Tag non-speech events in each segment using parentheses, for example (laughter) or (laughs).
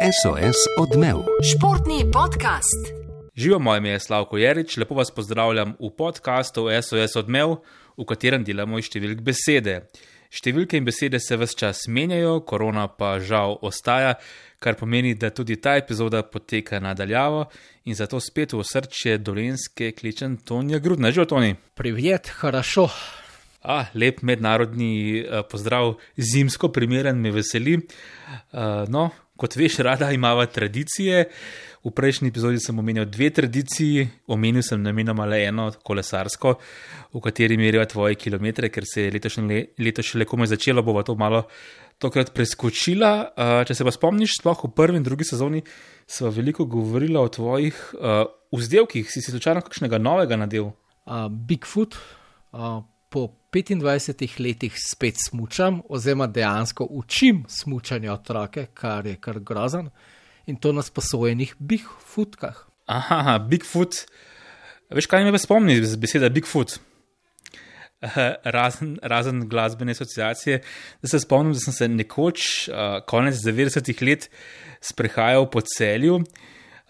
SOS odmev. Športni podcast. Živo moje ime je Slavko Jerič, lepo vas pozdravljam v podkastu SOS odmev, v katerem delamo iz številk besede. Številke in besede se vse čas menjajo, korona pa žal ostaja, kar pomeni, da tudi ta epizoda poteka nadaljavo in zato spet v srče dolenske kličem Tonija Grudna. Živo, Toni. Privet, хорошо. Ah, lep mednarodni uh, pozdrav, zimsko primeren, me veseli. Uh, no, kot veš, rada imamo tradicije. V prejšnji epizodi sem omenil dve tradiciji, omenil sem namenoma le eno kolesarsko, v kateri merijo tvoje kilometre, ker se je letošnje leto še le komaj začelo, bova to malo tokrat preskočila. Če se pa spomniš, sploh v prvi in drugi sezoni smo veliko govorili o tvojih uh, vzdelkih, si si slučajno kakšnega novega nadel? Uh, Bigfoot. Uh, Po 25 letih spet smučam, oziroma dejansko učim smučanje otroke, kar je kar grozen in to na sposojenih Bigfootkah. Aha, Bigfoot. Veš, kaj me spomni z beseda Bigfoot? Razen, razen glasbene asociacije, da se spomnim, da sem se nekoč, uh, konec 90-ih let, sprehajal po celju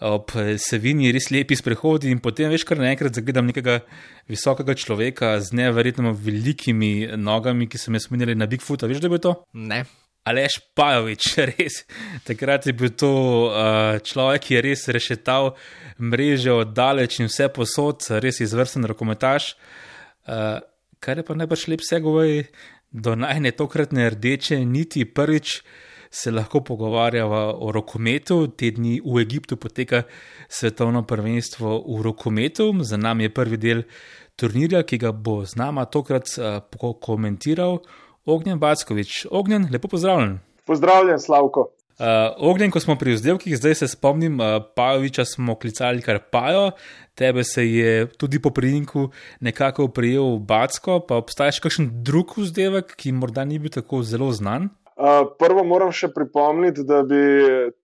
ob Savini, res lepi sprehodi in potem veš, kar naenkrat zagledam nekega visokega človeka z neverjetno velikimi nogami, ki so me spominjali na Bigfoota. Veš, da je bilo to? Ne. Aleš Pajovič, (laughs) res. Takrat je bil to uh, človek, ki je res rešetal mreže od daleč in vse posod, res izvrsten rokometaš. Uh, kar je pa najbrž lep segovej do najne tokratne rdeče niti prvič se lahko pogovarjava o rokometu. Te dni v Egiptu poteka svetovno prvenstvo v rokometu, za nami je prvi del turnirja, ki ga bo z nama tokrat uh, komentiral Ognjen Backovič. Ognjen, lepo pozdravljen. Pozdravljen, Slavko. Uh, Ognjen, ko smo pri vzdelkih, zdaj se spomnim, uh, Pajoviča smo klicali kar Pajo, tebe se je tudi po prijinku nekako prijel Backo, pa obstaja še kakšen drug vzdelek, ki morda ni bil tako zelo znan? Uh, prvo moram še pripomniti, da bi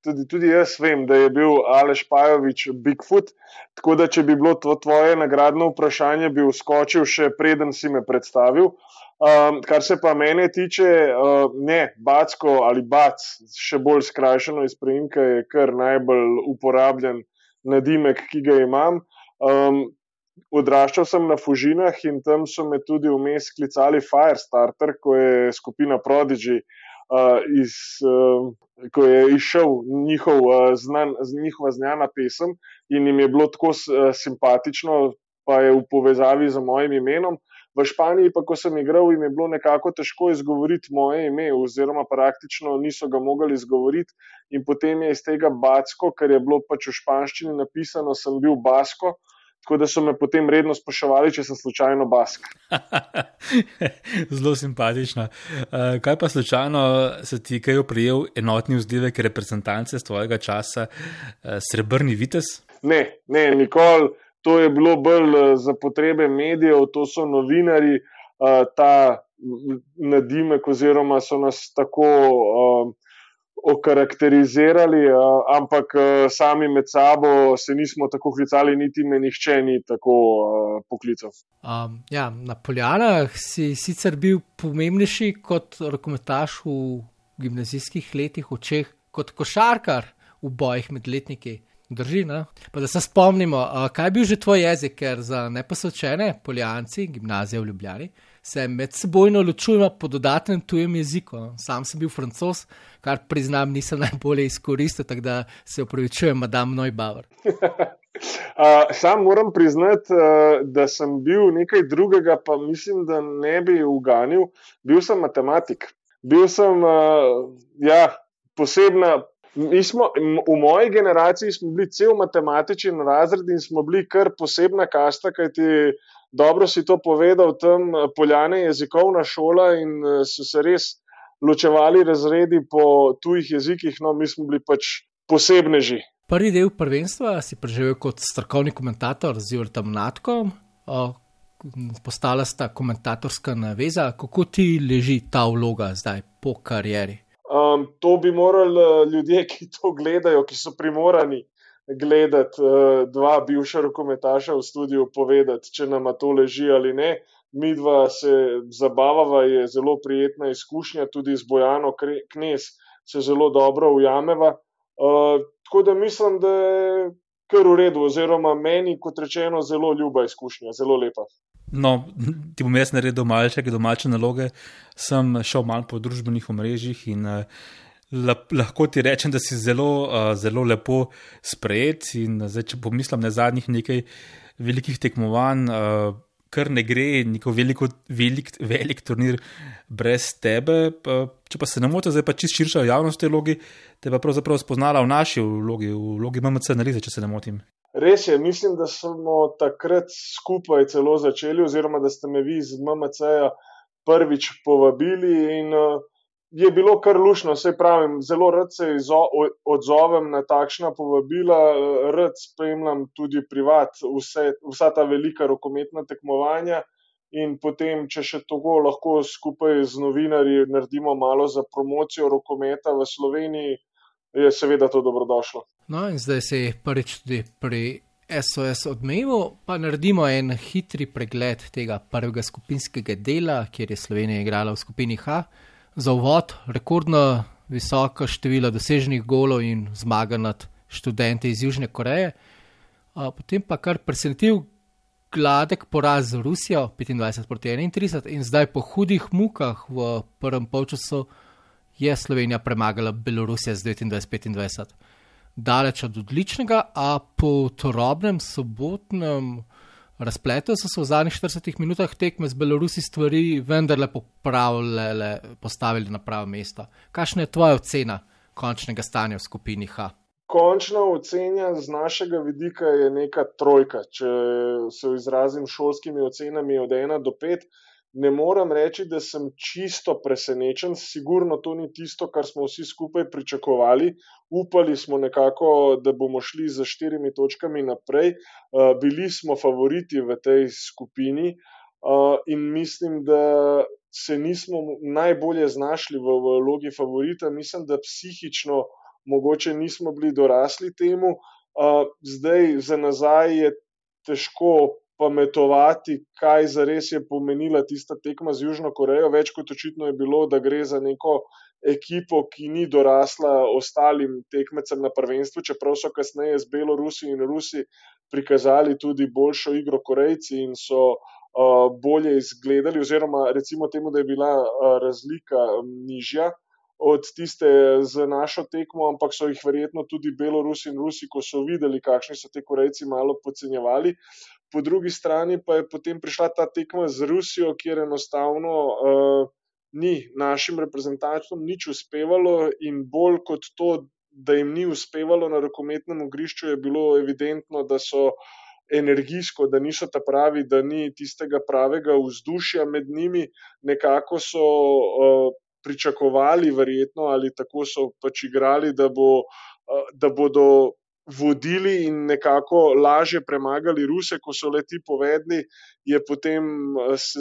tudi, tudi jaz vem, da je bil Aleš Pajovič Bigfoot. Tako da, če bi bilo to tvoje nagradno vprašanje, bi uskočil še preden si me predstavil. Um, kar se pa mene tiče, uh, ne, Backo ali Bac, še bolj skrajšano iz prejemka, je kar najbolj uporabljen nadimek, ki ga imam. Um, odraščal sem na Fužinah in tam so me tudi vmes klicali Firestarter, ko je skupina Prodigy uh, iz, uh, ko je izšel njihov, uh, znan, njihova znana pesem in jim je bilo tako uh, simpatično, pa je v povezavi z mojim imenom. V Španiji, pa ko sem igral, jim je bilo nekako težko izgovoriti moje ime, oziroma praktično niso ga mogli izgovoriti. In potem je iz tega Backo, ker je bilo pač v španščini napisano, sem bil Basko. Tako da so me potem redno spraševali, če sem slučajno bask. (laughs) Zelo simpatično. Uh, kaj pa slučajno se ti kaj oprijel enotni vzdevek reprezentance z tvojega časa, uh, srebrni vites? Ne, ne, nikoli. To je bilo bolj za potrebe medijev, to so novinari, ta nadimek, oziroma so nas tako. Uh, okarakterizirali, ampak sami med sabo se nismo tako klicali, niti me nihče ni tako poklical. Um, ja, na Poljanah si sicer bil pomembnejši kot rokometaš v gimnazijskih letih, v Čeh, kot košarkar v bojih med letniki. Drži, pa da se spomnimo, kaj je bil že tvoj jezik, ker za neposvečene poljanci, gimnazije v Ljubljani, se med sebojno ločujemo po dodatnem tujem jeziku. Sam sem bil francos, kar priznam, nisem najbolje izkoristil, tako da se upravičujem, madam Neubauer. (laughs) Uh, sam moram priznati, uh, da sem bil nekaj drugega, pa mislim, da ne bi uganil. Bil sem matematik. Bil sem uh, ja, posebna. Smo, v moji generaciji smo bili cel matematični razred in smo bili kar posebna kasta, kajti dobro si to povedal, tam poljane jezikovna šola in so se res ločevali razredi po tujih jezikih, no mi smo bili pač posebneži. Prvi del prvenstva si preživel kot strokovni komentator z Jurtom Natkom, postala sta komentatorska naveza. Kako ti leži ta vloga zdaj po karieri? Um, to bi morali ljudje, ki to gledajo, ki so primorani gledati, uh, dva bivša rokometaša v studiu, povedati, če nam to leži ali ne mi dva se zabavava, je zelo prijetna izkušnja, tudi z Bojano Knes se zelo dobro ujameva. Uh, tako da mislim, da je kar v redu, oziroma meni, kot rečeno, zelo ljuba izkušnja, zelo lepa. No, ti bom jaz naredil malce domače naloge, sem šel malo po družbenih omrežjih in uh, lahko ti rečem, da si zelo, uh, zelo lepo sprejet. In zdaj, če pomislim na zadnjih nekaj velikih tekmovanj, uh, kar ne gre, neko veliko, velik, velik turnir brez tebe. Pa, če pa se ne motim, zdaj pa čist širša javnost te vlogi, te pa pravzaprav spoznala v naši vlogi, v vlogi MMC analize, če se ne motim. Res je, mislim, da smo takrat skupaj celo začeli, oziroma da ste me vi z MMC-ja prvič povabili. In, uh, je bilo kar lušno, vse pravim, zelo rad se odzovem na takšna povabila, rad spremljam tudi privat, vse, vsa ta velika rokometna tekmovanja. In potem, če še tako lahko skupaj z novinarji naredimo malo za promocijo rokometa v Sloveniji, je seveda to dobrodošlo. No, in zdaj se je prvič tudi pri SOS odmevu, pa naredimo en hitri pregled tega prvega skupinskega dela, kjer je Slovenija igrala v skupini H za uvod rekordno visoko število doseženih golov in zmaga nad študenti iz Južne Koreje. Potem pa kar presenetil gladek poraz z Rusijo 25 proti 31 in zdaj po hudih mukah v prvem polčasu je Slovenija premagala Belorusijo z 29-25. Daleč od odličnega, a po torobnem sobotnem razpletel so se v zadnjih 40 minutah tekme z Belorusi stvari vendarle popravljale, postavili na pravo mesto. Kakšna je tvoja ocena končnega stanja v skupini H? Končna ocena z našega vidika je neka trojka. Če se izrazim šolskimi ocenami od 1 do 5, ne morem reči, da sem čisto presenečen. Sigurno to ni tisto, kar smo vsi skupaj pričakovali. Upali smo nekako, da bomo šli za štirimi točkami naprej. Uh, bili smo favoriti v tej skupini uh, in mislim, da se nismo najbolje znašli v vlogi favorita. Mislim, da psihično mogoče nismo bili dorasli temu. Uh, zdaj, za nazaj je težko pametovati, kaj za res je pomenila tista tekma z Južno Korejo. Več kot očitno je bilo, da gre za neko ekipo, ki ni dorasla ostalim tekmecem na prvenstvu, čeprav so kasneje z Belorusi in Rusi prikazali tudi boljšo igro Korejci in so uh, bolje izgledali, oziroma recimo temu, da je bila uh, razlika nižja. Od tiste z našo tekmo, ampak so jih verjetno tudi Belorusi in Rusi, ko so videli, kakšni so te Korejci, malo podcenjevali po drugi strani pa je potem prišla ta tekma z Rusijo, kjer enostavno uh, ni našim reprezentantom nič uspevalo, in bolj kot to, da jim ni uspevalo na rokometnem igrišču, je bilo evidentno, da so energijsko, da niso ta pravi, da ni tistega pravega vzdušja med njimi, nekako so. Uh, Pričakovali, verjetno, ali tako so pač igrali, da, bo, da bodo vodili in nekako lažje premagali Ruse, ko so leti povedali, je potem eh, se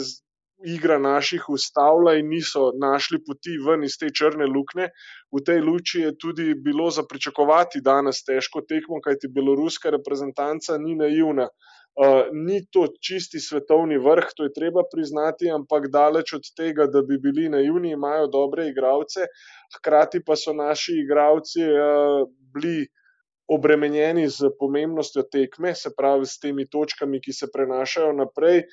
igra naših ustavila in niso našli poti ven iz te črne luknje. V tej luči je tudi bilo za pričakovati danes težko tekmo, kajti beloruska reprezentanca ni naivna. Uh, ni to čisti svetovni vrh, to je treba priznati, ampak daleč od tega, da bi bili naivni, imajo dobre igralce, hkrati pa so naši igralci uh, bili obremenjeni z pomembnostjo tekme, se pravi s temi točkami, ki se prenašajo naprej.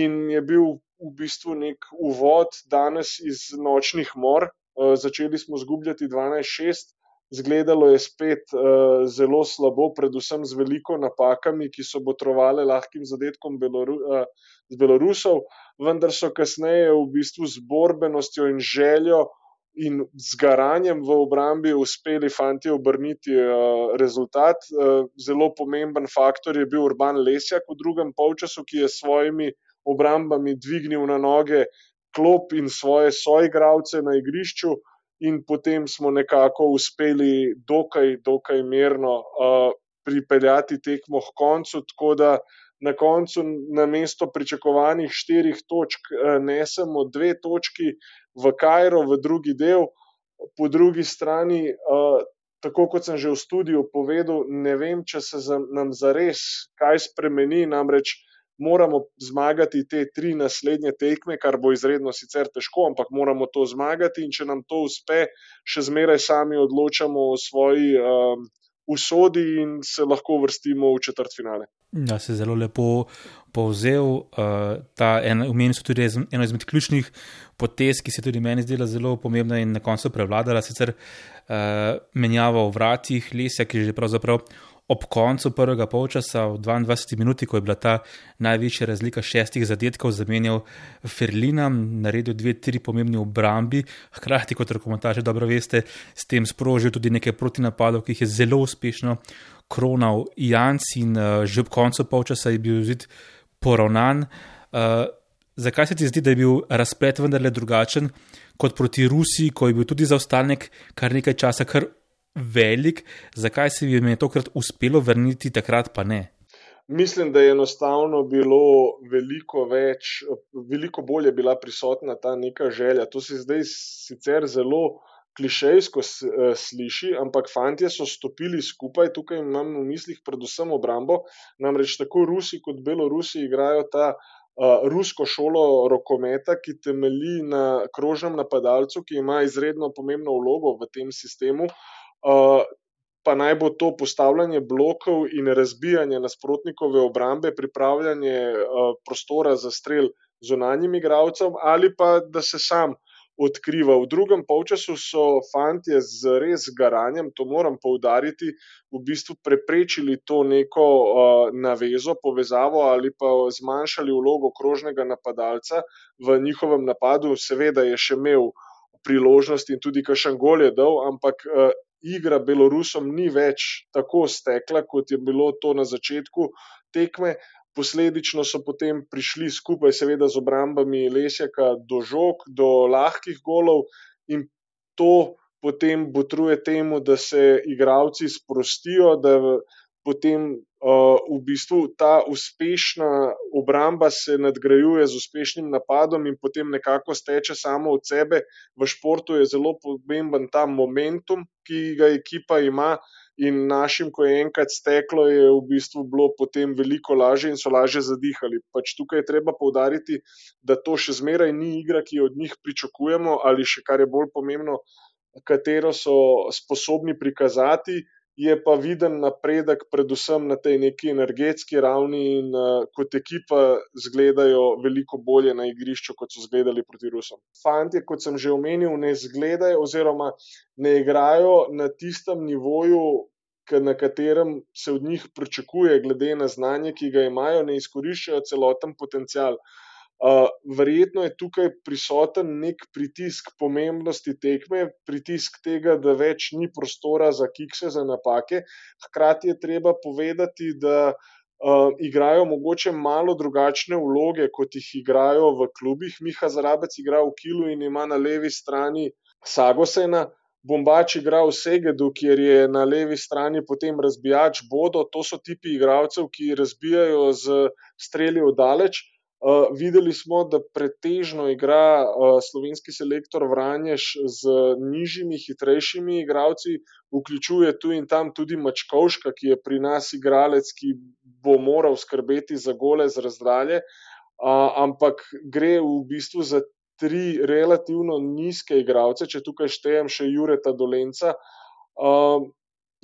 In je bil v bistvu nek uvod danes iz nočnih mor. Uh, začeli smo zgubljati 12-6, zgledalo je spet uh, zelo slabo, predvsem z veliko napakami, ki so botrovali lahkim zadetkom Beloru, uh, z Belorusov, vendar so kasneje v bistvu z borbenostjo in željo uh, in z garanjem v obrambi uspeli fanti obrniti uh, rezultat. Uh, zelo pomemben faktor je bil Urban Lesjak v drugem polčasu, ki je s svojimi obrambami dvignil na noge klop in svoje soigravce na igrišču. In potem smo nekako uspeli dokaj, dokaj mirno uh, pripeljati tekmo k koncu, tako da na koncu, na mesto pričakovanih štirih točk, uh, nesemo dve točki, v Kajro, v drugi del, po drugi strani, uh, tako kot sem že v studiu povedal, ne vem, če se nam zares kaj spremeni. Namreč moramo zmagati te tri naslednje tekme, kar bo izredno sicer težko, ampak moramo to zmagati in če nam to uspe, še zmeraj sami odločamo o svoji um, usodi in se lahko vrstimo v četrt finale. Ja, se zelo lepo povzel. Uh, umenil so tudi eno izmed ključnih potez, ki se tudi meni zdela zelo pomembna in na koncu prevladala, sicer uh, menjava v vratih Lesja, ki je že pravzaprav ob koncu prvega polčasa, v 22 minuti, ko je bila ta največja razlika šestih zadetkov, zamenjal Ferlina, naredil dve, tri pomembne obrambi, hkrati, kot rekomendaže dobro veste, s tem sprožil tudi nekaj protinapadov, ki jih je zelo uspešno kronal Janc in uh, že ob koncu polčasa je bil zid poravnan. Uh, zakaj se ti zdi, da je bil razplet vendarle drugačen kot proti Rusiji, ko je bil tudi zaostanek kar nekaj časa, kar velik, zakaj se jim je tokrat uspelo vrniti, takrat pa ne? Mislim, da je enostavno bilo veliko več, veliko bolje bila prisotna ta neka želja. To se zdaj sicer zelo klišejsko eh, sliši, ampak fanti so stopili skupaj, tukaj imam v mislih predvsem obrambo. Namreč tako Rusi kot Belorusi igrajo ta uh, rusko šolo rokometa, ki temelji na krožnem napadalcu, ki ima izredno pomembno vlogo v tem sistemu. Uh, pa naj bo to postavljanje blokov in razbijanje nasprotnikove obrambe, pripravljanje prostora za strel zunanjim igravcem ali pa da se sam odkriva. V drugem polčasu so fanti z res garanjem, to moram poudariti, v bistvu preprečili to neko uh, navezo, povezavo ali pa zmanjšali vlogo krožnega napadalca v njihovem napadu. Seveda je še imel priložnost in tudi kakšen gol je dal, ampak uh, igra Belorusom ni več tako stekla, kot je bilo to na začetku tekme. Posledično so potem prišli skupaj, seveda, z obrambami Lesjaka do žog, do lahkih golov, in to potem botruje temu, da se igravci sprostijo, da potem uh, v bistvu ta uspešna obramba se nadgrajuje z uspešnim napadom in potem nekako steče samo od sebe. V športu je zelo pomemben ta momentum, ki ga ekipa ima. In našim, ko je enkrat steklo, je v bistvu bilo potem veliko lažje in so lažje zadihali. Pač tukaj je treba povdariti, da to še zmeraj ni igra, ki jo od njih pričakujemo, ali še kar je bolj pomembno, katero so sposobni prikazati je pa viden napredek, predvsem na tej neki energetski ravni, in uh, kot ekipa zgledajo veliko bolje na igrišču, kot so zgledali proti Rusom. Fantje, kot sem že omenil, ne zgledajo oziroma ne igrajo na tistem nivoju. Na katerem se od njih pričakuje, glede na znanje, ki ga imajo, ne izkoriščajo celoten potencial. Uh, verjetno je tukaj prisoten nek pritisk pomembnosti tekme, pritisk tega, da več ni prostora za kikse, za napake. Hkrati je treba povedati, da uh, igrajo mogoče malo drugačne vloge, kot jih igrajo v klubih. Miha Zarabec igra v Kilu in ima na levi strani Sagosena. Bombač igra v Segedu, kjer je na levi strani potem razbijač Bodo. To so tipi igralcev, ki razbijajo z streli v daleč. Uh, videli smo, da pretežno igra uh, slovenski selektor Vranješ z nižjimi, hitrejšimi igravci, vključuje tu in tam tudi Mačkovška, ki je pri nas igralec, ki bo moral skrbeti za gole z razdalje, uh, ampak gre v bistvu za tri relativno nizke igravce, če tukaj štejem še Jureta Dolenca. Uh,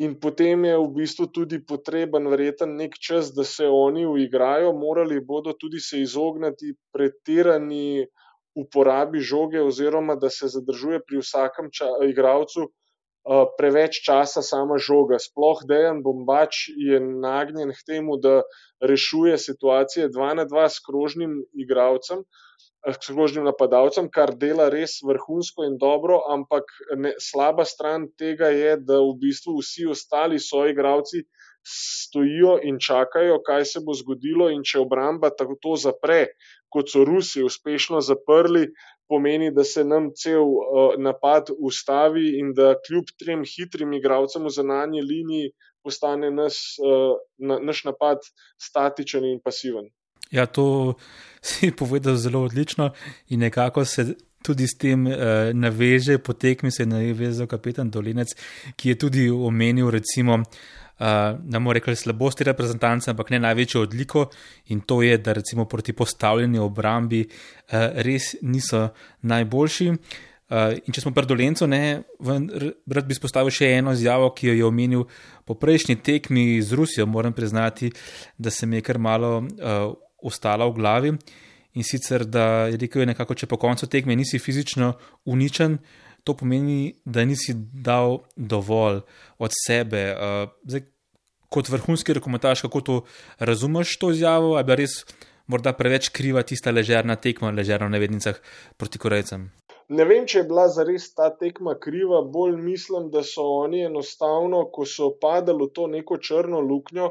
in potem je v bistvu tudi potreben, verjeten, nek čas, da se oni uigrajo, morali bodo tudi se izogniti pretirani uporabi žoge, oziroma da se zadržuje pri vsakem igravcu uh, preveč časa sama žoga. Sploh Dejan Bombač je nagnjen k temu, da rešuje situacije dva na dva s krožnim igravcem. S krožnim napadalcem, kar dela res vrhunsko in dobro, ampak ne, slaba stran tega je, da v bistvu vsi ostali soigravci stojijo in čakajo, kaj se bo zgodilo, in če obramba tako to zapre, kot so Rusi uspešno zaprli, pomeni, da se nam cel uh, napad ustavi in da kljub trem hitrim igravcem v zananji liniji postane nas, uh, na, naš napad statičen in pasiven. Ja, to (laughs) si povedal zelo odlično in nekako se tudi s tem uh, naveže, potekmi se je navezal kapetan Dolinec, ki je tudi omenil, recimo, uh, ne moremo reči slabosti reprezentance, ampak ne največjo odliko in to je, da recimo proti postavljeni obrambi uh, res niso najboljši. Uh, in če smo pri Dolencu, ne, rad bi spostavil še eno izjavo, ki jo je omenil po prejšnji tekmi z Rusijo. Moram priznati, da se mi je kar malo uh, ostala v glavi. In sicer, da je rekel, nekako, če po koncu tekme nisi fizično uničen, to pomeni, da nisi dal dovolj od sebe. Uh, zdaj, kot vrhunski rekomentaš, kako to razumeš, to izjavo, ali pa res morda preveč kriva tista ležerna tekma, ležerna v nevednicah proti Korejcem. Ne vem, če je bila zares ta tekma kriva, bolj mislim, da so oni enostavno, ko so padali v to neko črno luknjo,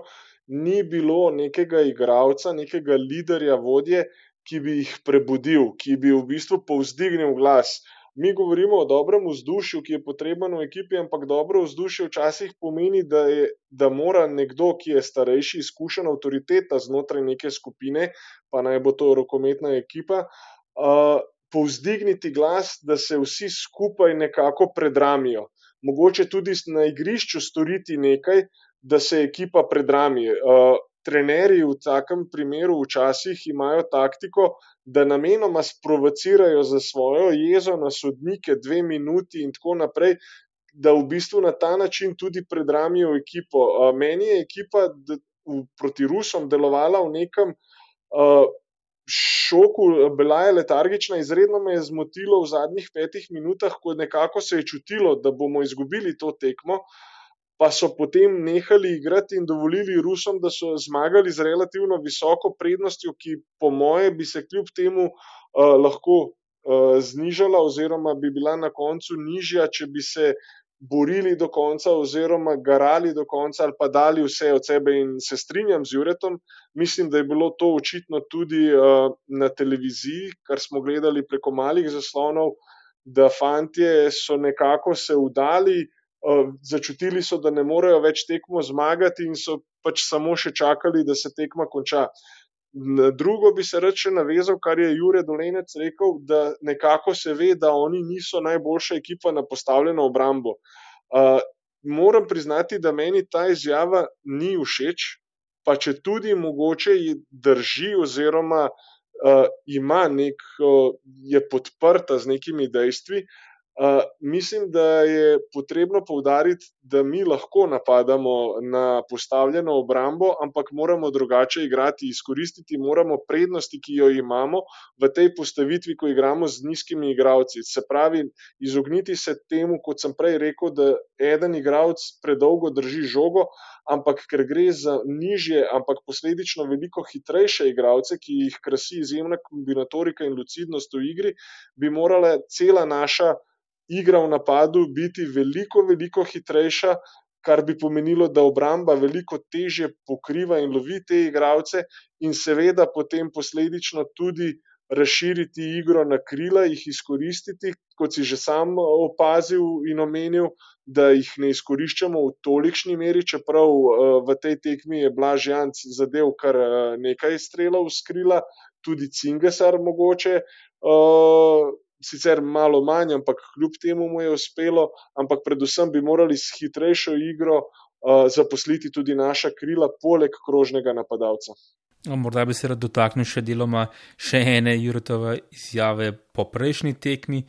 ni bilo nekega igralca, nekega liderja, vodje, ki bi jih prebudil, ki bi v bistvu povzdignil glas. Mi govorimo o dobrem vzdušju, ki je potreben v ekipi, ampak dobro vzdušje včasih pomeni, da, je, da mora nekdo, ki je starejši, izkušen avtoriteta znotraj neke skupine, pa naj bo to rokometna ekipa. Uh, povzdigniti glas, da se vsi skupaj nekako predramijo. Mogoče tudi na igrišču storiti nekaj, da se ekipa predrami. Uh, trenerji v takem primeru včasih imajo taktiko, da namenoma sprovocirajo za svojo jezo na sodnike dve minuti in tako naprej. Da v bistvu na ta način tudi predramijo ekipo. Meni je ekipa proti Rusom delovala v nekem uh, šoku, bila je letargična, izredno me je zmotilo v zadnjih petih minutah, ko nekako se je čutilo, da bomo izgubili to tekmo. Pa so potem nehali igrati in dovolili Rusom, da so zmagali z relativno visoko prednostjo, ki, po moje, bi se kljub temu uh, lahko uh, znižala, oziroma bi bila na koncu nižja, če bi se borili do konca, oziroma garali do konca, ali pa dali vse od sebe. In se strinjam z Juretom, mislim, da je bilo to očitno tudi uh, na televiziji, kar smo gledali preko malih zaslonov, da fantje so nekako se udali, uh, začutili so, da ne morejo več tekmo zmagati in so pač samo še čakali, da se tekma konča. Na drugo bi se reče navezal, kar je Jure Dolenec rekel, da nekako se ve, da oni niso najboljša ekipa na postavljeno obrambo. Uh, moram priznati, da meni ta izjava ni všeč, pa če tudi mogoče drži oziroma uh, ima nek, uh, je podprta z nekimi dejstvi, uh, mislim, da je potrebno povdariti, da mi lahko napadamo na postavljeno obrambo, ampak moramo drugače igrati, izkoristiti moramo prednosti, ki jo imamo v tej postavitvi, ko igramo z nizkimi igravci. Se pravi, izogniti se temu, kot sem prej rekel, da eden igralec predolgo drži žogo, ampak ker gre za nižje, ampak posledično veliko hitrejše igralce, ki jih krasi izjemna kombinatorika in lucidnost v igri, bi morala cela naša igra v napadu biti veliko, veliko hitrejša, kar bi pomenilo, da obramba veliko težje pokriva in lovi te igralce, in seveda potem posledično tudi razširiti igro na krila, jih izkoristiti, kot si že sam opazil in omenil, da jih ne izkoriščamo v tolikšni meri, čeprav v tej tekmi je Blažjanc zadev kar nekaj strelov z krila, tudi Cingesar mogoče sicer malo manj, ampak kljub temu mu je uspelo, ampak predvsem bi morali s hitrejšo igro uh, zaposliti tudi naša krila, poleg krožnega napadalca. No, morda bi se rad dotaknil še deloma še ene Jurotove izjave po prejšnji tekmi.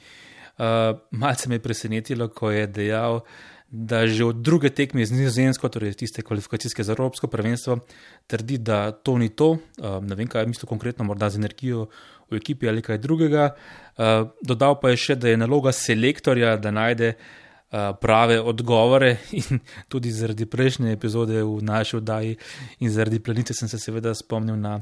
Uh, malce me je presenetilo, ko je dejal, da že od druge tekme z Nizozemsko, torej tiste kvalifikacijske za Evropsko prvenstvo, trdi, da to ni to. Uh, ne vem, kaj je mislil konkretno, morda z energijo v ekipi ali kaj drugega. Uh, dodal pa je še, da je naloga selektorja, da najde uh, prave odgovore (laughs) in tudi zaradi prejšnje epizode v naši oddaji in zaradi planice sem se seveda spomnil na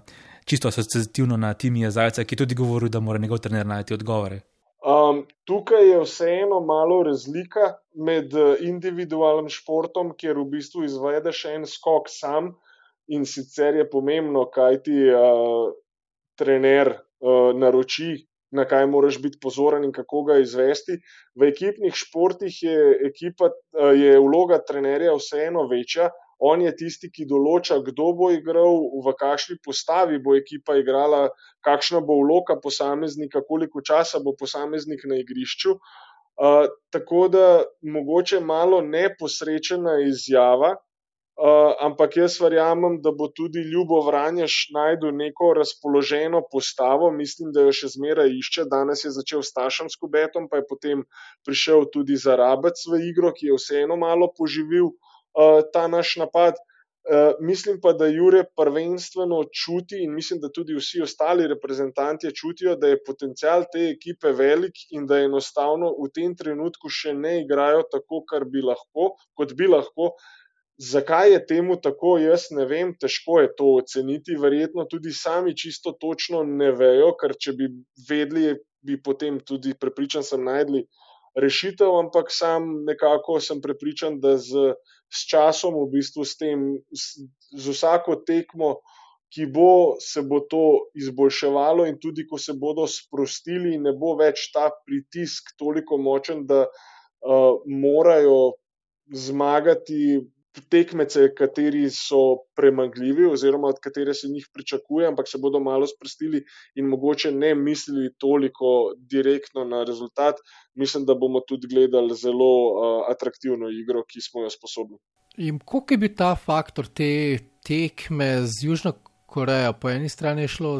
čisto asociativno na Timija Zajca, ki tudi govori, da mora njegov trener najti odgovore. Um, tukaj je vseeno malo razlika med eh, individualnim športom, kjer v bistvu izvedeš en skok sam in sicer je pomembno, kaj ti uh, trener uh, naroči, na kaj moraš biti pozoren in kako ga izvesti. V ekipnih športih je, ekipa, uh, je vloga trenerja vseeno večja. On je tisti, ki določa, kdo bo igral, v kakšni postavi bo ekipa igrala, kakšna bo vloga posameznika, koliko časa bo posameznik na igrišču. Uh, tako da mogoče malo neposrečena izjava, Uh, ampak jaz verjamem, da bo tudi Ljubo Vranješ najdel neko razpoloženo postavo. Mislim, da jo še zmeraj išče. Danes je začel s Tašem Skubetom, pa je potem prišel tudi za Rabec v igro, ki je vseeno malo poživil uh, ta naš napad. Uh, mislim pa, da Jure prvenstveno čuti in mislim, da tudi vsi ostali reprezentanti čutijo, da je potencial te ekipe velik in da enostavno v tem trenutku še ne igrajo tako, bi lahko, kot bi lahko. Zakaj je temu tako, jaz ne vem, težko je to oceniti. Verjetno tudi sami čisto točno ne vejo, ker če bi vedeli, bi potem tudi prepričan sem najdli rešitev, ampak sam nekako sem prepričan, da z, s časom, v bistvu s tem, z, z vsako tekmo, ki bo, se bo to izboljševalo in tudi, ko se bodo sprostili, ne bo več ta pritisk toliko močen, da uh, morajo zmagati tekmece, kateri so premagljivi, oziroma od katerih se njih pričakuje, ampak se bodo malo sprostili in mogoče ne mislili toliko direktno na rezultat. Mislim, da bomo tudi gledali zelo uh, atraktivno igro, ki smo jo sposobni. In koliko je bil ta faktor te tekme z Južno Korejo? Po eni strani je šlo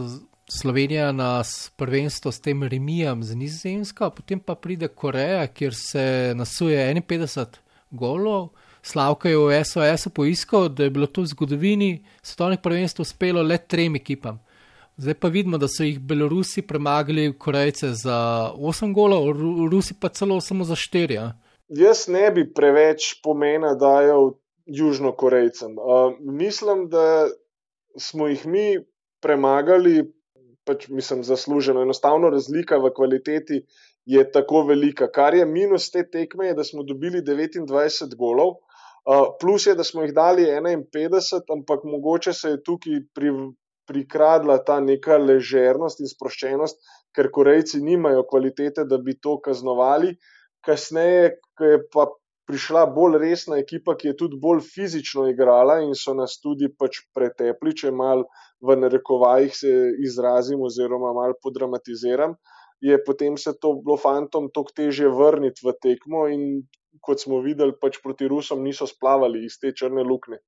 Slovenija na prvenstvo s tem remijem z Nizozemsko, potem pa pride Koreja, kjer se nasuje 51 golov. Slavka je v SOS-u poiskal, da je bilo to v zgodovini svetovnih prvenstv uspelo le trem ekipam. Zdaj pa vidimo, da so jih Belorusi premagali Korejce za 8 golov, Rusi pa celo samo za 4. Ja. Jaz ne bi preveč pomena dajal Južnokorejcem. Uh, mislim, da smo jih mi premagali, pač mislim, zasluženo. Enostavno razlika v kvaliteti je tako velika. Kar je minus te tekme, je, da smo dobili 29 golov. Uh, plus je, da smo jih dali 51, ampak mogoče se je tukaj pri, prikradla ta neka ležernost in sproščenost, ker Korejci nimajo kvalitete, da bi to kaznovali. Kasneje, ko je pa prišla bolj resna ekipa, ki je tudi bolj fizično igrala in so nas tudi pač pretepli, če mal v narekovajih se izrazim oziroma mal podramatiziram. Je potem se to bilo fantom toliko težje vrniti v tekmo, in kot smo videli, pač proti Rusom niso splavali iz te črne luknje.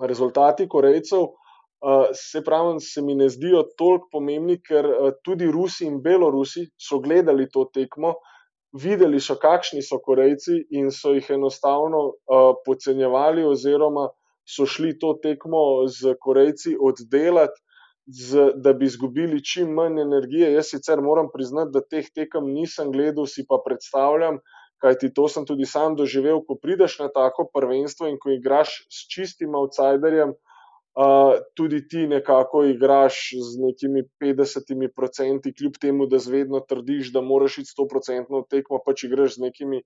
Rezultati Korejcev, uh, se pravi, se mi ne zdijo toliko pomembni, ker uh, tudi Rusi in Belorusi so gledali to tekmo, videli so, kakšni so Korejci in so jih enostavno uh, podcenjevali, oziroma so šli to tekmo z Korejci oddelati. Z, da bi izgubili čim manj energije. Jaz sicer moram priznati, da teh tekem nisem gledal, si pa predstavljam, kajti to sem tudi sam doživel, ko prideš na tako prvenstvo in ko igraš s čistim outsiderjem, uh, tudi ti nekako igraš z nekimi 50%, kljub temu, da zvedno trdiš, da moraš iti 100% tekmo, pač igraš z nekimi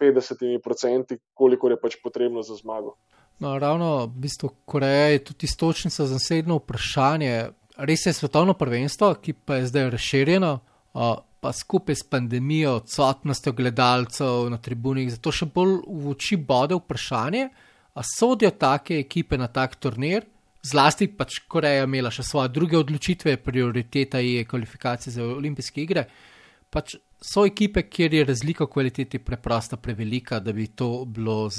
50%, koliko je pač potrebno za zmago. No, ravno v bistvu Koreja je tudi istočnica za naslednjo vprašanje. Res je svetovno prvenstvo, ki pa je zdaj razširjeno. Uh, pa skupaj s pandemijo, odsotnostjo gledalcev na tribunih, zato še bolj v oči bode vprašanje, ali sodijo take ekipe na tak turnir, zlasti pač Koreja imela še svoje druge odločitve, prioriteta je kvalifikacije za olimpijske igre. Pač so ekipe, kjer je razlika v kvaliteti preprosto prevelika, da bi to bilo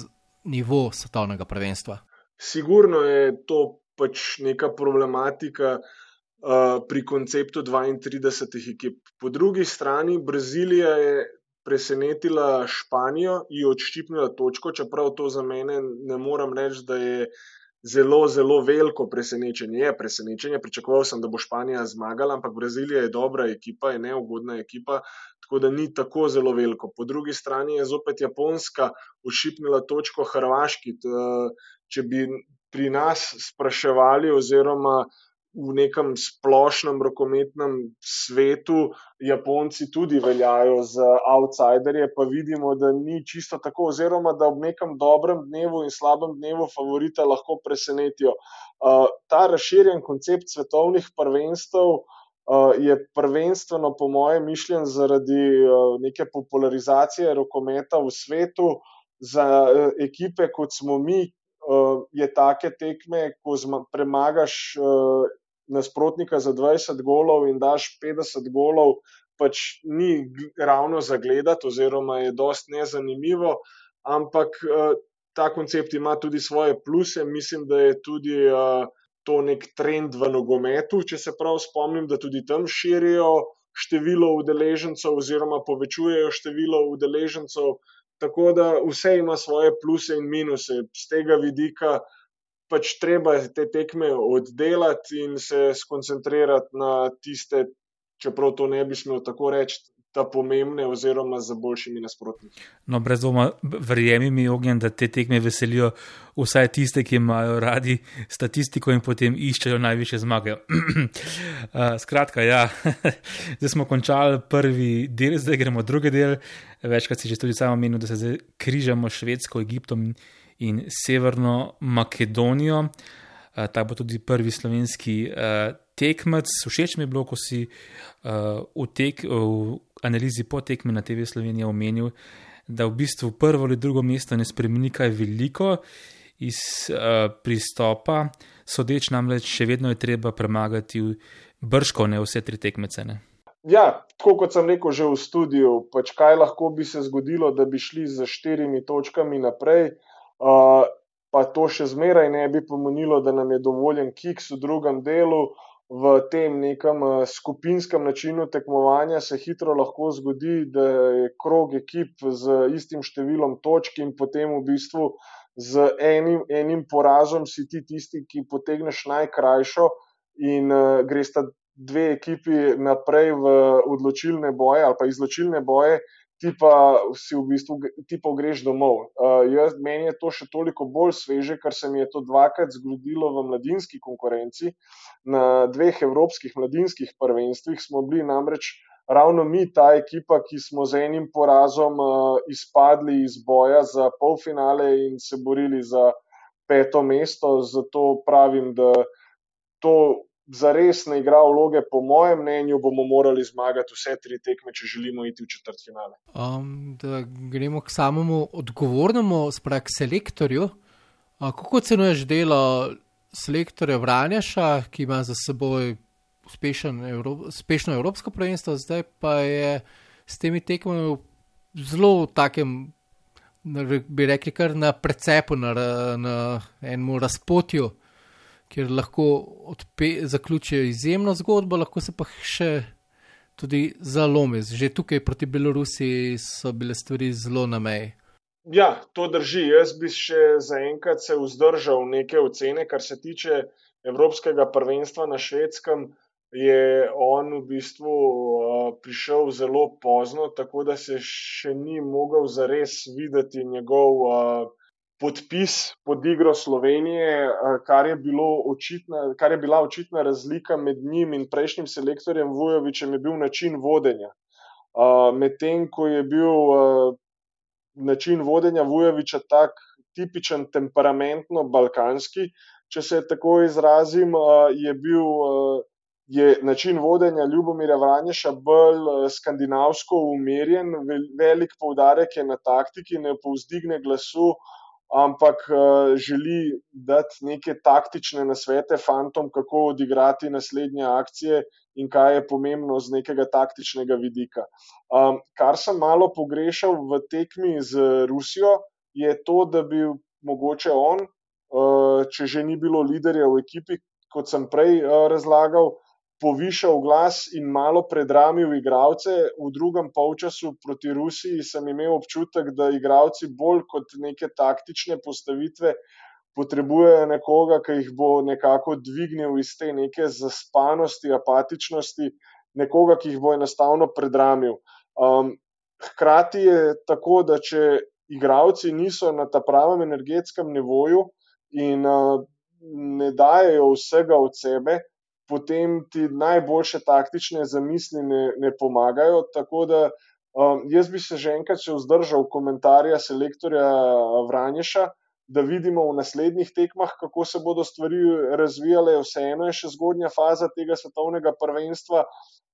nivo svetovnega prvenstva. Sigurno je to pač neka problematika. Eh, pri konceptu 32 ekip. Po drugi strani Brazilija je presenetila Španijo in odščipnila točko, čeprav to za mene ne moram reči, da je zelo, zelo veliko presenečenje. Je presenečenje, pričakoval sem, da bo Španija zmagala, ampak Brazilija je dobra ekipa, je neugodna ekipa. Tako da ni tako zelo veliko. Po drugi strani je zopet Japonska odšipnila točko Hrvaški. Če bi pri nas spraševali, oziroma uh, v nekem splošnem rokometnem svetu Japonci tudi veljajo za outsiderje, pa vidimo, da ni čisto tako, oziroma da ob nekem dobrem dnevu in slabem dnevu favorita lahko presenetijo. Uh, ta razširjen koncept svetovnih prvenstev uh, je prvenstveno, po mojem mišljenju, zaradi uh, neke popularizacije rokometa v svetu. Za ekipe, kot smo mi, je take tekme, ko premagaš nasprotnika za 20 golov in daš 50 golov, pač ni ravno za gledati, oziroma je dost nezanimivo. Ampak eh, ta koncept ima tudi svoje pluse. Mislim, da je tudi uh, to nek trend v nogometu, če se prav spomnim, da tudi tam širijo število udeležencev oziroma povečujejo število udeležencev. Tako da vse ima svoje pluse in minuse. Z tega vidika pač treba te tekme oddelati in se skoncentrirati na tiste, čeprav to ne bi smel tako reči, ta pomembne, oziroma za boljšimi nasprotniki. No, brez dvoma, verjemi mi, ognjen, da te tekme veselijo vsaj tiste, ki imajo radi statistiko in potem iščejo najviše zmage. (clears throat) Skratka, ja, (laughs) zdaj smo končali prvi del, zdaj gremo drugi del. Večkrat si že tudi samo menil, da se zdaj križamo Švedsko, Egiptom in Severno Makedonijo. Ta bo tudi prvi slovenski tekmec. Všeč mi je bilo, ko si v, tek, v analizi po tekmi na TV Slovenija omenil, da v bistvu prvo ali drugo mesto ne spremeni kaj veliko iz uh, pristopa, sodeč namreč še vedno je treba premagati brško, ne vse tri tekmece. Ne? Ja, tako kot sem rekel že v studiu, pač kaj lahko bi se zgodilo, da bi šli z štirimi točkami naprej. Uh, Pa to še zmeraj ne bi pomenilo, da nam je dovoljen kiks v drugem delu, v tem nekem eh, skupinskem načinu tekmovanja se hitro lahko zgodi, da je krog ekip z istim številom točk in potem v bistvu z enim, enim porazom si ti tisti, ki potegneš najkrajšo in uh, greš ta dve ekipi naprej v odločilne boje ali pa izločilne boje ti pa si v bistvu ti pa greš domov. Uh, jaz, meni je to še toliko bolj sveže, ker se mi je to dvakrat zgodilo v mladinski konkurenci. Na dveh evropskih mladinskih prvenstvih smo bili namreč ravno mi, ta ekipa, ki smo z enim porazom uh, izpadli iz boja za polfinale in se borili za peto mesto. Zato pravim, da to za res ne igra vloge, po mojem mnenju, bomo morali zmagati vse tri tekme, če želimo iti v četrt finale. Um, gremo k samemu odgovornemu, sprav k selektorju. A, kako ocenuješ delo selektorja Vranjaša, ki ima za seboj Evro, uspešno evropsko prvenstvo, zdaj pa je s temi tekmami zelo v takem. Bi rekli, kar na precepu, na, na enem razpotju, kjer lahko zaključijo izjemno zgodbo, lahko se pa še tudi zalomi. Že tukaj proti Belorusiji so bile stvari zelo na meji. Ja, to drži. Jaz bi še zaenkrat se vzdržal neke ocene, kar se tiče Evropskega prvenstva na švedskem. Je on v bistvu uh, prišel zelo pozno, tako da se še ni mogel zares videti njegov uh, podpis pod igro Slovenije, kar je, očitna, kar je bila očitna razlika med njim in prejšnjim selektorjem Vujovičem, je bil način vodenja. Medtem ko je bil način vodenja Vujoviča tak tipičen, temperamentno balkanski, če se tako izrazim, je bil. Je način vodenja Ljubomira Vranješa bolj skandinavsko umirjen, velik poudarek je na taktiki, ne povzdigne glasu, uh, ampak uh, želi dati neke taktične nasvete fantom, kako odigrati naslednje akcije in kaj je pomembno z nekega taktičnega vidika. Um, kar sem malo pogrešal v tekmi z Rusijo, je to, da bi mogoče on, uh, če že ni bilo liderja v ekipi, kot sem prej uh, razlagal, povišal glas in malo predramil igralce. V drugem polčasu proti Rusiji sem imel občutek, da igralci bolj kot neke taktične postavitve potrebujejo nekoga, ki jih bo nekako dvignil iz te neke zaspanosti, apatičnosti, nekoga, ki jih bo enostavno predramil. Um, hkrati je tako, da če igralci niso na ta pravem energetskem nivoju in uh, ne dajo vsega od sebe, potem ti najboljše taktične zamisli ne, ne pomagajo. Tako da um, jaz bi se že enkrat še vzdržal komentarja selektorja Vranješa, da vidimo v naslednjih tekmah, kako se bodo stvari razvijale. Vseeno je še zgodnja faza tega svetovnega prvenstva.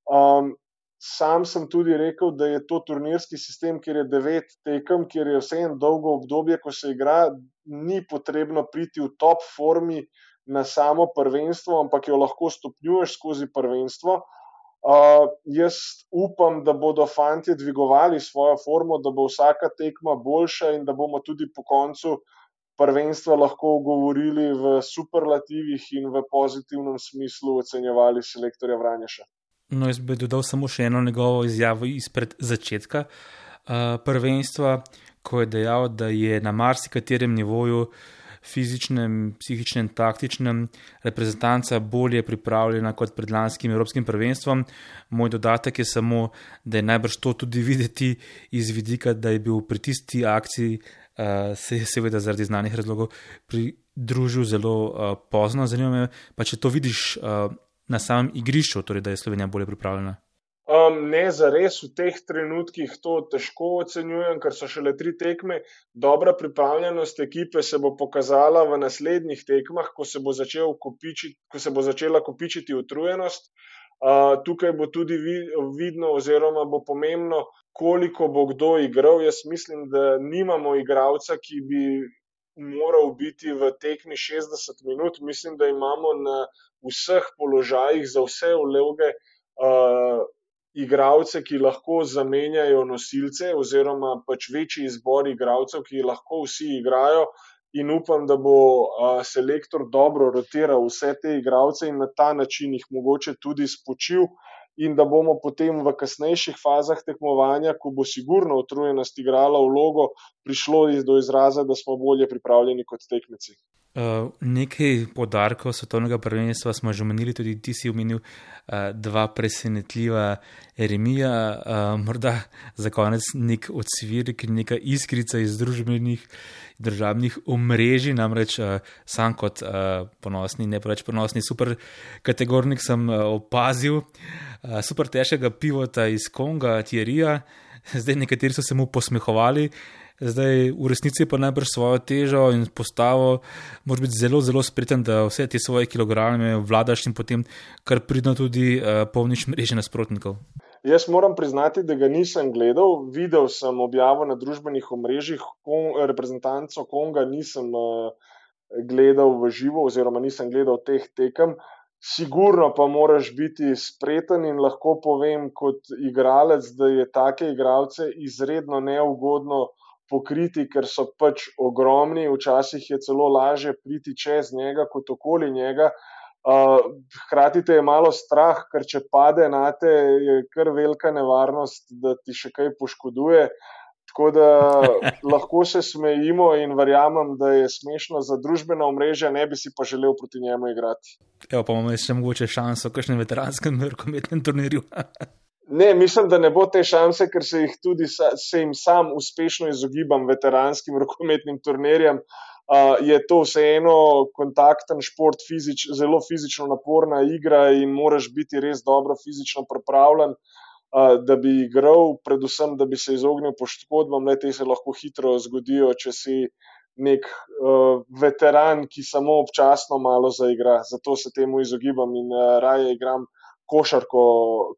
Um, Sam sem tudi rekel, da je to turnirski sistem, kjer je devet tekem, kjer je vseeno dolgo obdobje, ko se igra, ni potrebno priti v top formi, uh, na samo prvenstvo, ampak jo lahko stopnjuješ skozi prvenstvo. Uh, jaz upam, da bodo fanti dvigovali svojo formo, da bo vsaka tekma boljša in da bomo tudi po koncu prvenstva lahko govorili v superlativih in v pozitivnem smislu ocenjevali selektorja Vranješa. No, jaz bi dodal samo še eno njegovo izjavo izpred začetka uh, prvenstva, ko je dejal, da je na marsikaterem nivoju fizičnem, psihičnem, taktičnem reprezentanca bolje pripravljena kot pred lanskim Evropskim prvenstvom. Moj dodatek je samo, da je najbrž to tudi (laughs) videti iz vidika, da je bil pri tisti akciji, uh, se je seveda zaradi znanih razlogov pridružil zelo uh, pozno. Zanima me, pa če to vidiš uh, na samem igrišču, torej da je Slovenija bolje pripravljena. Um, ne, za res v teh trenutkih to težko ocenjujem, ker so šele tri tekme. Dobra pripravljenost ekipe se bo pokazala v naslednjih tekmah, ko se bo, začel kopičiti, ko se bo začela kopičiti utrujenost. Uh, tukaj bo tudi vidno, oziroma bo pomembno, koliko bo kdo igral. Jaz mislim, da nimamo igralca, ki bi moral biti v tekmi 60 minut. Mislim, da imamo na vseh položajih za vse vloge. Uh, igralce, ki lahko zamenjajo nosilce, oziroma pač večji izbor igralcev, ki lahko vsi igrajo. In upam, da bo selektor dobro rotiral vse te igralce in na ta način jih mogoče tudi spočil, in da bomo potem v kasnejših fazah tekmovanja, ko bo sigurno utrujenost igrala vlogo, prišlo do izraza, da smo bolje pripravljeni kot tekmeci. Uh, nekaj podarkov svetovnega prvenstva smo že omenili, tudi ti si omenil uh, dva presenetljiva remija, uh, morda za konec nek odsvirek, neka iskrica iz družbenih državnih omrežij, namreč uh, sam kot uh, ponosni, ne preveč ponosni super kategornik sem uh, opazil uh, super težkega pivota iz Konga, Tjerija, zdaj nekateri so se mu posmehovali. Zdaj, v resnici pa najbrž svojo težo in postavo, moraš biti zelo, zelo spreten, da vse te svoje kilograme vladaš in potem kar pridno tudi uh, polniš mreže nasprotnikov. Jaz moram priznati, da ga nisem gledal. Videl sem objavo na družbenih omrežjih, kon, reprezentanco Konga nisem uh, gledal v živo, oziroma nisem gledal teh tekem. Sigurno pa moraš biti spreten in lahko povem kot igralec, da je take igralce izredno neugodno pokriti, ker so pač ogromni, včasih je celo lažje priti čez njega kot okoli njega. Hkrati te je malo strah, ker če pade na te, je kar velika nevarnost, da ti še kaj poškoduje. Tako da (laughs) lahko se smejimo in verjamem, da je smešno za družbena omrežja, ne bi si pa želel proti njemu igrati. Evo, pa imamo še mogoče šanso v kakšnem veteranskem (laughs) rokometnem turnirju. Ne, mislim, da ne bo te šanse, ker se jih tudi se jim sam uspešno izogibam veteranskim rokometnim turnirjem. Uh, je to vseeno kontakten šport, fizič, zelo fizično naporna igra in moraš biti res dobro fizično pripravljen, uh, da bi igral, predvsem, da bi se izognil poškodbam. Te se lahko hitro zgodijo, če si nek uh, veteran, ki samo občasno malo zaigra. Zato se temu izogibam in uh, raje igram košarko,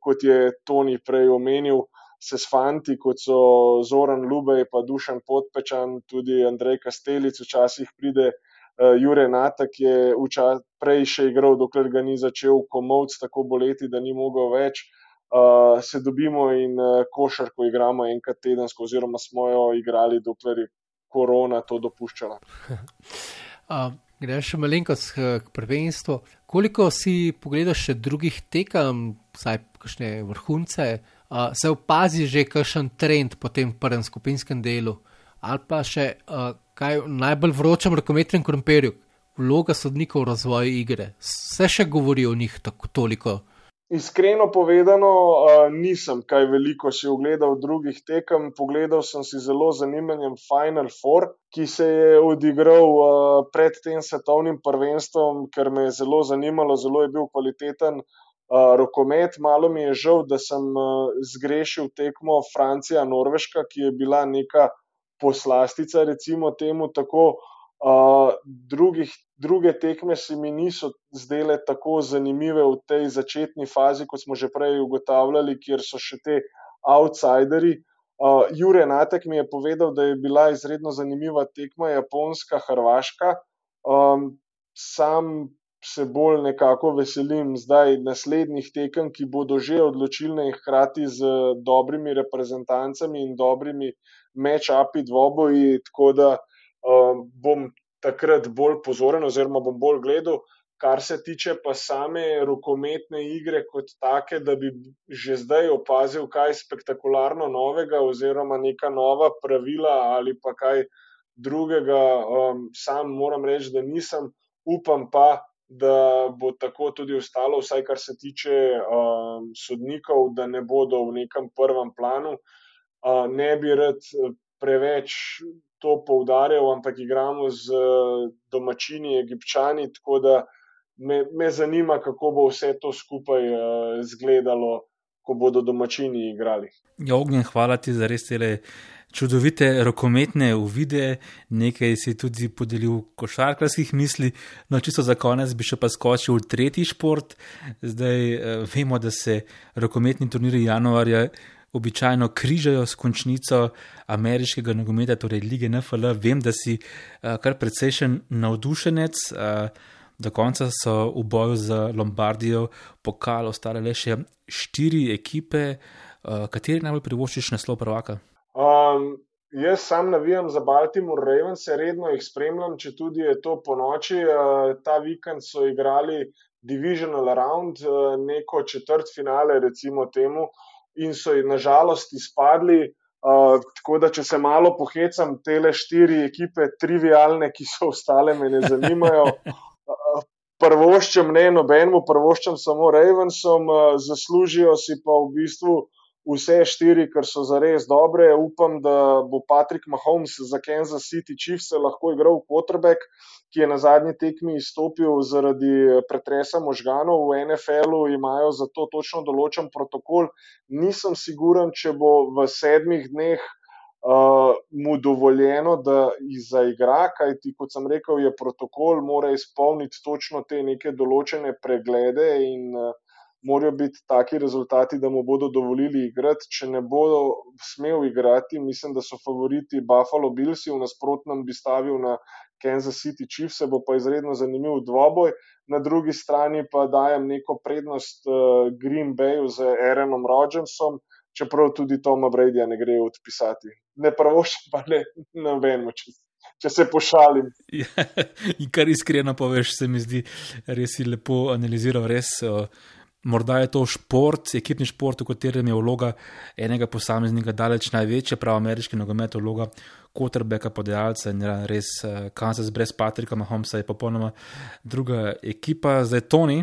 kot je Toni prej omenil, se s fanti, kot so Zoran Lubej, pa Dušan Podpečan, tudi Andrej Kastelic, včasih pride uh, Jure Nata, ki je včas, prej še igral, dokler ga ni začel komovc tako boleti, da ni mogel več. Uh, se dobimo in uh, košarko igramo enkrat tedensko, oziroma smo jo igrali, dokler je korona to dopuščala. uh, (laughs) Greš še malenkost k prvenstvu. Koliko si pogledaš še drugih tekem, vsaj kakšne vrhunce, uh, se opazi že kakšen trend po tem prvem skupinskem delu, ali pa še uh, kaj v najbolj vročem rokometnem krompirju, vloga sodnikov v razvoju igre. Vse še govori o njih tako toliko. Iskreno povedano, nisem kaj veliko si ogledal drugih tekem. Pogledal sem si zelo zanimanjem Final Four, ki se je odigral pred tem svetovnim prvenstvom, ker me je zelo zanimalo, zelo je bil kvaliteten rokomet. Malo mi je žal, da sem zgrešil tekmo Francija-Norveška, ki je bila neka poslastica, recimo temu tako. Uh, drugih, druge tekme se mi niso zdele tako zanimive v tej začetni fazi, kot smo že prej ugotavljali, kjer so še te outsideri. Uh, Jure Natek mi je povedal, da je bila izredno zanimiva tekma Japonska-Hrvaška. Um, sam se bolj nekako veselim zdaj naslednjih tekem, ki bodo že odločilne in hkrati z dobrimi reprezentancami in dobrimi match-upi dvoboji. Tako da um, bom takrat bolj pozoren, oziroma bom bolj gledal. Kar se tiče pa same rokometne igre, kot take, da bi že zdaj opazil kaj spektakularno novega, oziroma neka nova pravila ali pa kaj drugega, um, sam moram reči, da nisem. Upam pa, da bo tako tudi ostalo, vsaj kar se tiče um, sodnikov, da ne bodo v nekem prvem planu. Uh, ne bi rad preveč to poudarjal, ampak igramo z domačini, egipčani, tako da me, me zanima, kako bo vse to skupaj uh, izgledalo, ko bodo domačini igrali. Ja, ognjen, hvala ti za res tele. Čudovite rokometne uvide, nekaj si tudi podelil košarkarskih misli, no čisto za konec bi še pa skočil v tretji šport. Zdaj eh, vemo, da se rokometni turniri januarja običajno križajo s končnico ameriškega nogometa, torej lige NFL. Vem, da si uh, kar precejšen navdušenec. Uh, do konca so v boju za Lombardijo pokal ostale le še štiri ekipe. Uh, kateri najbolj privoščiš naslov prvaka? Um, jaz sam navijam za Baltimore Ravens, redno jih spremljam, če tudi je to po noči. Ta vikend so igrali Divisional Round, neko četrt finale, recimo temu. Uh, in so jih nažalost izpadli. Uh, tako da, če se malo pohecam, te štiri ekipe, trivialne, ki so ostale, me ne zanimajo. Uh, prvoščem ne nobenemu, prvoščem samo Ravensom, uh, zaslužijo si pa v bistvu vse štiri, ker so zares dobre. Upam, da bo Patrick Mahomes za Kansas City Chiefs lahko igral quarterback, ki je na zadnji tekmi izstopil zaradi pretresa možganov. V NFL-u imajo za to točno določen protokol. Nisem siguren, če bo v sedmih dneh. Uh, mu dovoljeno, da jih zaigra, kajti, kot sem rekel, je protokol, mora izpolniti točno te neke določene preglede in uh, morajo biti taki rezultati, da mu bodo dovolili igrati. Če ne bodo smel igrati, mislim, da so favoriti Buffalo Bills, v nasprotnem bi stavil na Kansas City Chiefs, bo pa izredno zanimiv dvoboj. Na drugi strani pa dajem neko prednost uh, Green Bayu z Aaronom Rodgersom, čeprav tudi Toma Bradyja ne gre odpisati. Ne pravošam pa ne vem, če. Če se pošalim. Ja, (laughs) in kar iskreno poveš, se mi zdi, res si lepo analiziral, res uh, Morda je to šport, ekipni šport, v katerem je vloga enega posameznika daleč največja, prav ameriški nogomet, vloga quarterbacka, podajalca in res uh, Kansas brez Patrika Mahomesa je popolnoma druga ekipa. Zdaj Toni,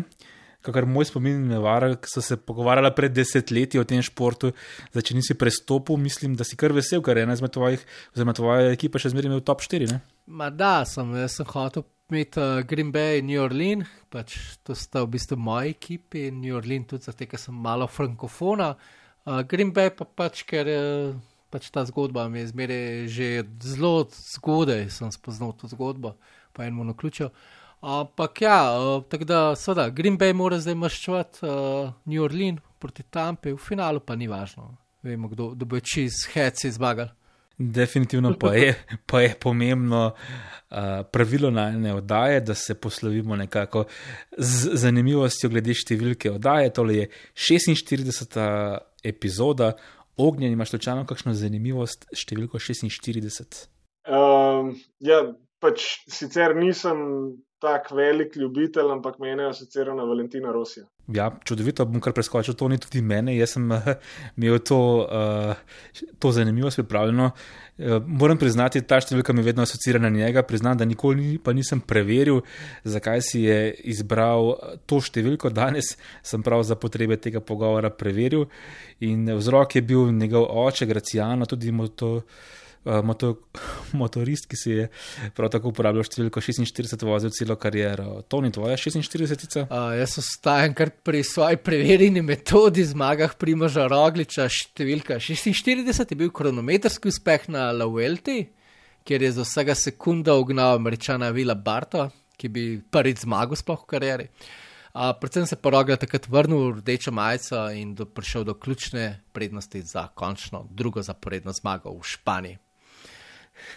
kakor moj spomin me vara, so se pogovarjala pred desetletji o tem športu, zdaj če nisi prestopil, mislim, da si kar vesel, ker je ena izmed tvojih, oziroma tvoja ekipa še zmeraj v top 4. Ne? Ma da, sem, jaz sem hotel med uh, Green Bay in New Orleans, pač to sta v bistvu moji ekipi, New Orleans tudi zato, ker sem malo frankofona. Uh, Green Bay pa pač, ker uh, pač ta zgodba mi je zmeraj že zelo zgodaj, sem spoznal to zgodbo, pa eno na ključo. Ampak uh, ja, uh, tako da, seveda, Green Bay mora zdaj maščevati uh, New Orleans proti Tampi, v finalu pa ni važno. Vemo, kdo bo čez hec izmagal. Definitivno pa je, (laughs) pa je pomembno uh, pravilo najne oddaje, da se poslovimo nekako z zanimivostjo glede številke oddaje. Tole je 46. epizoda, ognjen, imaš točno kakšno zanimivost, številko 46. Um, ja, pač sicer nisem tak velik ljubitelj, ampak menijo sicer na Valentina Rosija. Ja, čudovito, bom kar preskočil, to ni tudi mene. Jaz sem (laughs) imel to, uh, to zanimivost pripravljeno. Uh, moram priznati, ta številka mi je vedno asociirana na njega. Priznam, da nikoli ni, nisem preveril, zakaj si je izbral to številko. (laughs) Danes sem prav za potrebe tega pogovora preveril. In vzrok je bil njegov oče, Graciano, tudi mu to. Eh, moto, (laughs) motorist, ki si je prav tako uporabljal številko 46, vozil celo kariero. To ni tvoja 46? Uh, jaz ostajam kar pri svoji preverjeni metodi zmagah Primoža Rogliča. Številka 46 je bil kronometrski uspeh na Lauelti, kjer je za vsega sekunda ugnal američana Vila Barto, ki bi prvič zmagal sploh v karieri. Uh, predvsem se je porogel takrat vrnil v rdečo majico in do, prišel do ključne prednosti za končno drugo zaporedno zmago v Španiji.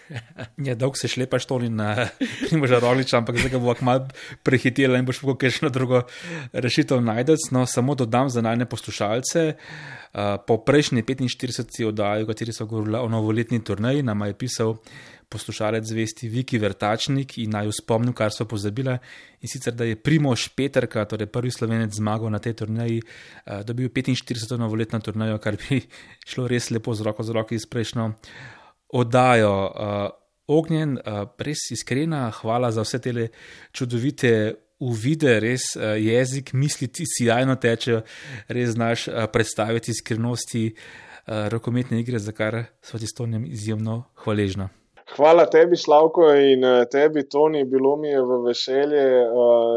(laughs) Ja, dolgo se šlepaš to na (laughs) Primoža Rogliča, ampak zdaj ga bo kmal prehitela in boš lahko kakšno drugo rešitev najdec. No, samo dodam za najne poslušalce. Uh, po prejšnji 45. oddaji, v kateri so govorili o novoletni turnaji, nam je pisal poslušalec zvesti Viki Vrtačnik in naj spomnim, kar so pozabile. In sicer, da je Primož Petrka, torej prvi slovenec, zmagal na tej turnaji, uh, dobil 45. novoletno turnajo, kar bi (laughs) šlo res lepo z roko z roki iz prejšnjo oddajo. Uh, Ognjen, uh, res iskrena, hvala za vse te čudovite uvide, res uh, jezik, misliti si jajno teče, res znaš uh, predstaviti skrivnosti uh, rokometne igre, za kar smo ti s Tonijem izjemno hvaležni. Hvala tebi, Slavko, in tebi, Toni, bilo mi je v veselje,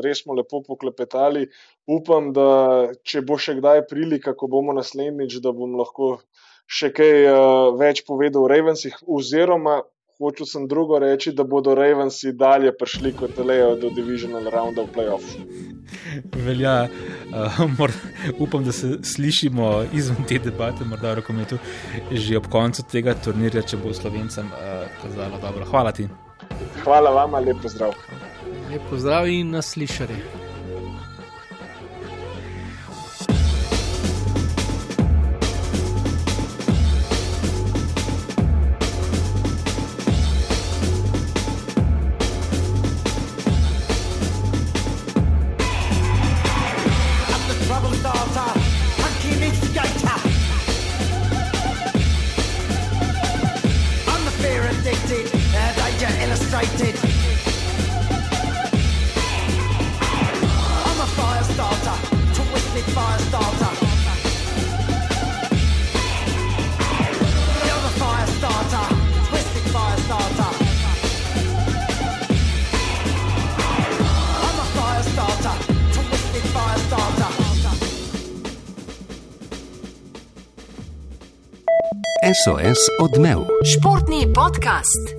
res smo lepo poklepetali. Upam, da če bo še kdaj prilika, ko bomo naslednjič, da bom lahko še kaj uh, več povedal o Ravensih, oziroma hočel sem drugo reči, da bodo Ravensi dalje prišli kot lejo do Divisional Round of Playoff. Velja, uh, (laughs) mor, upam, da se slišimo izven te debate, morda v rokometu, že ob koncu tega turnirja, če bo slovencem uh, kazalo dobro. Hvala ti. Hvala vam, lepo zdrav. Lepo zdrav in naslišanje. SOS odmev. Športni podcast.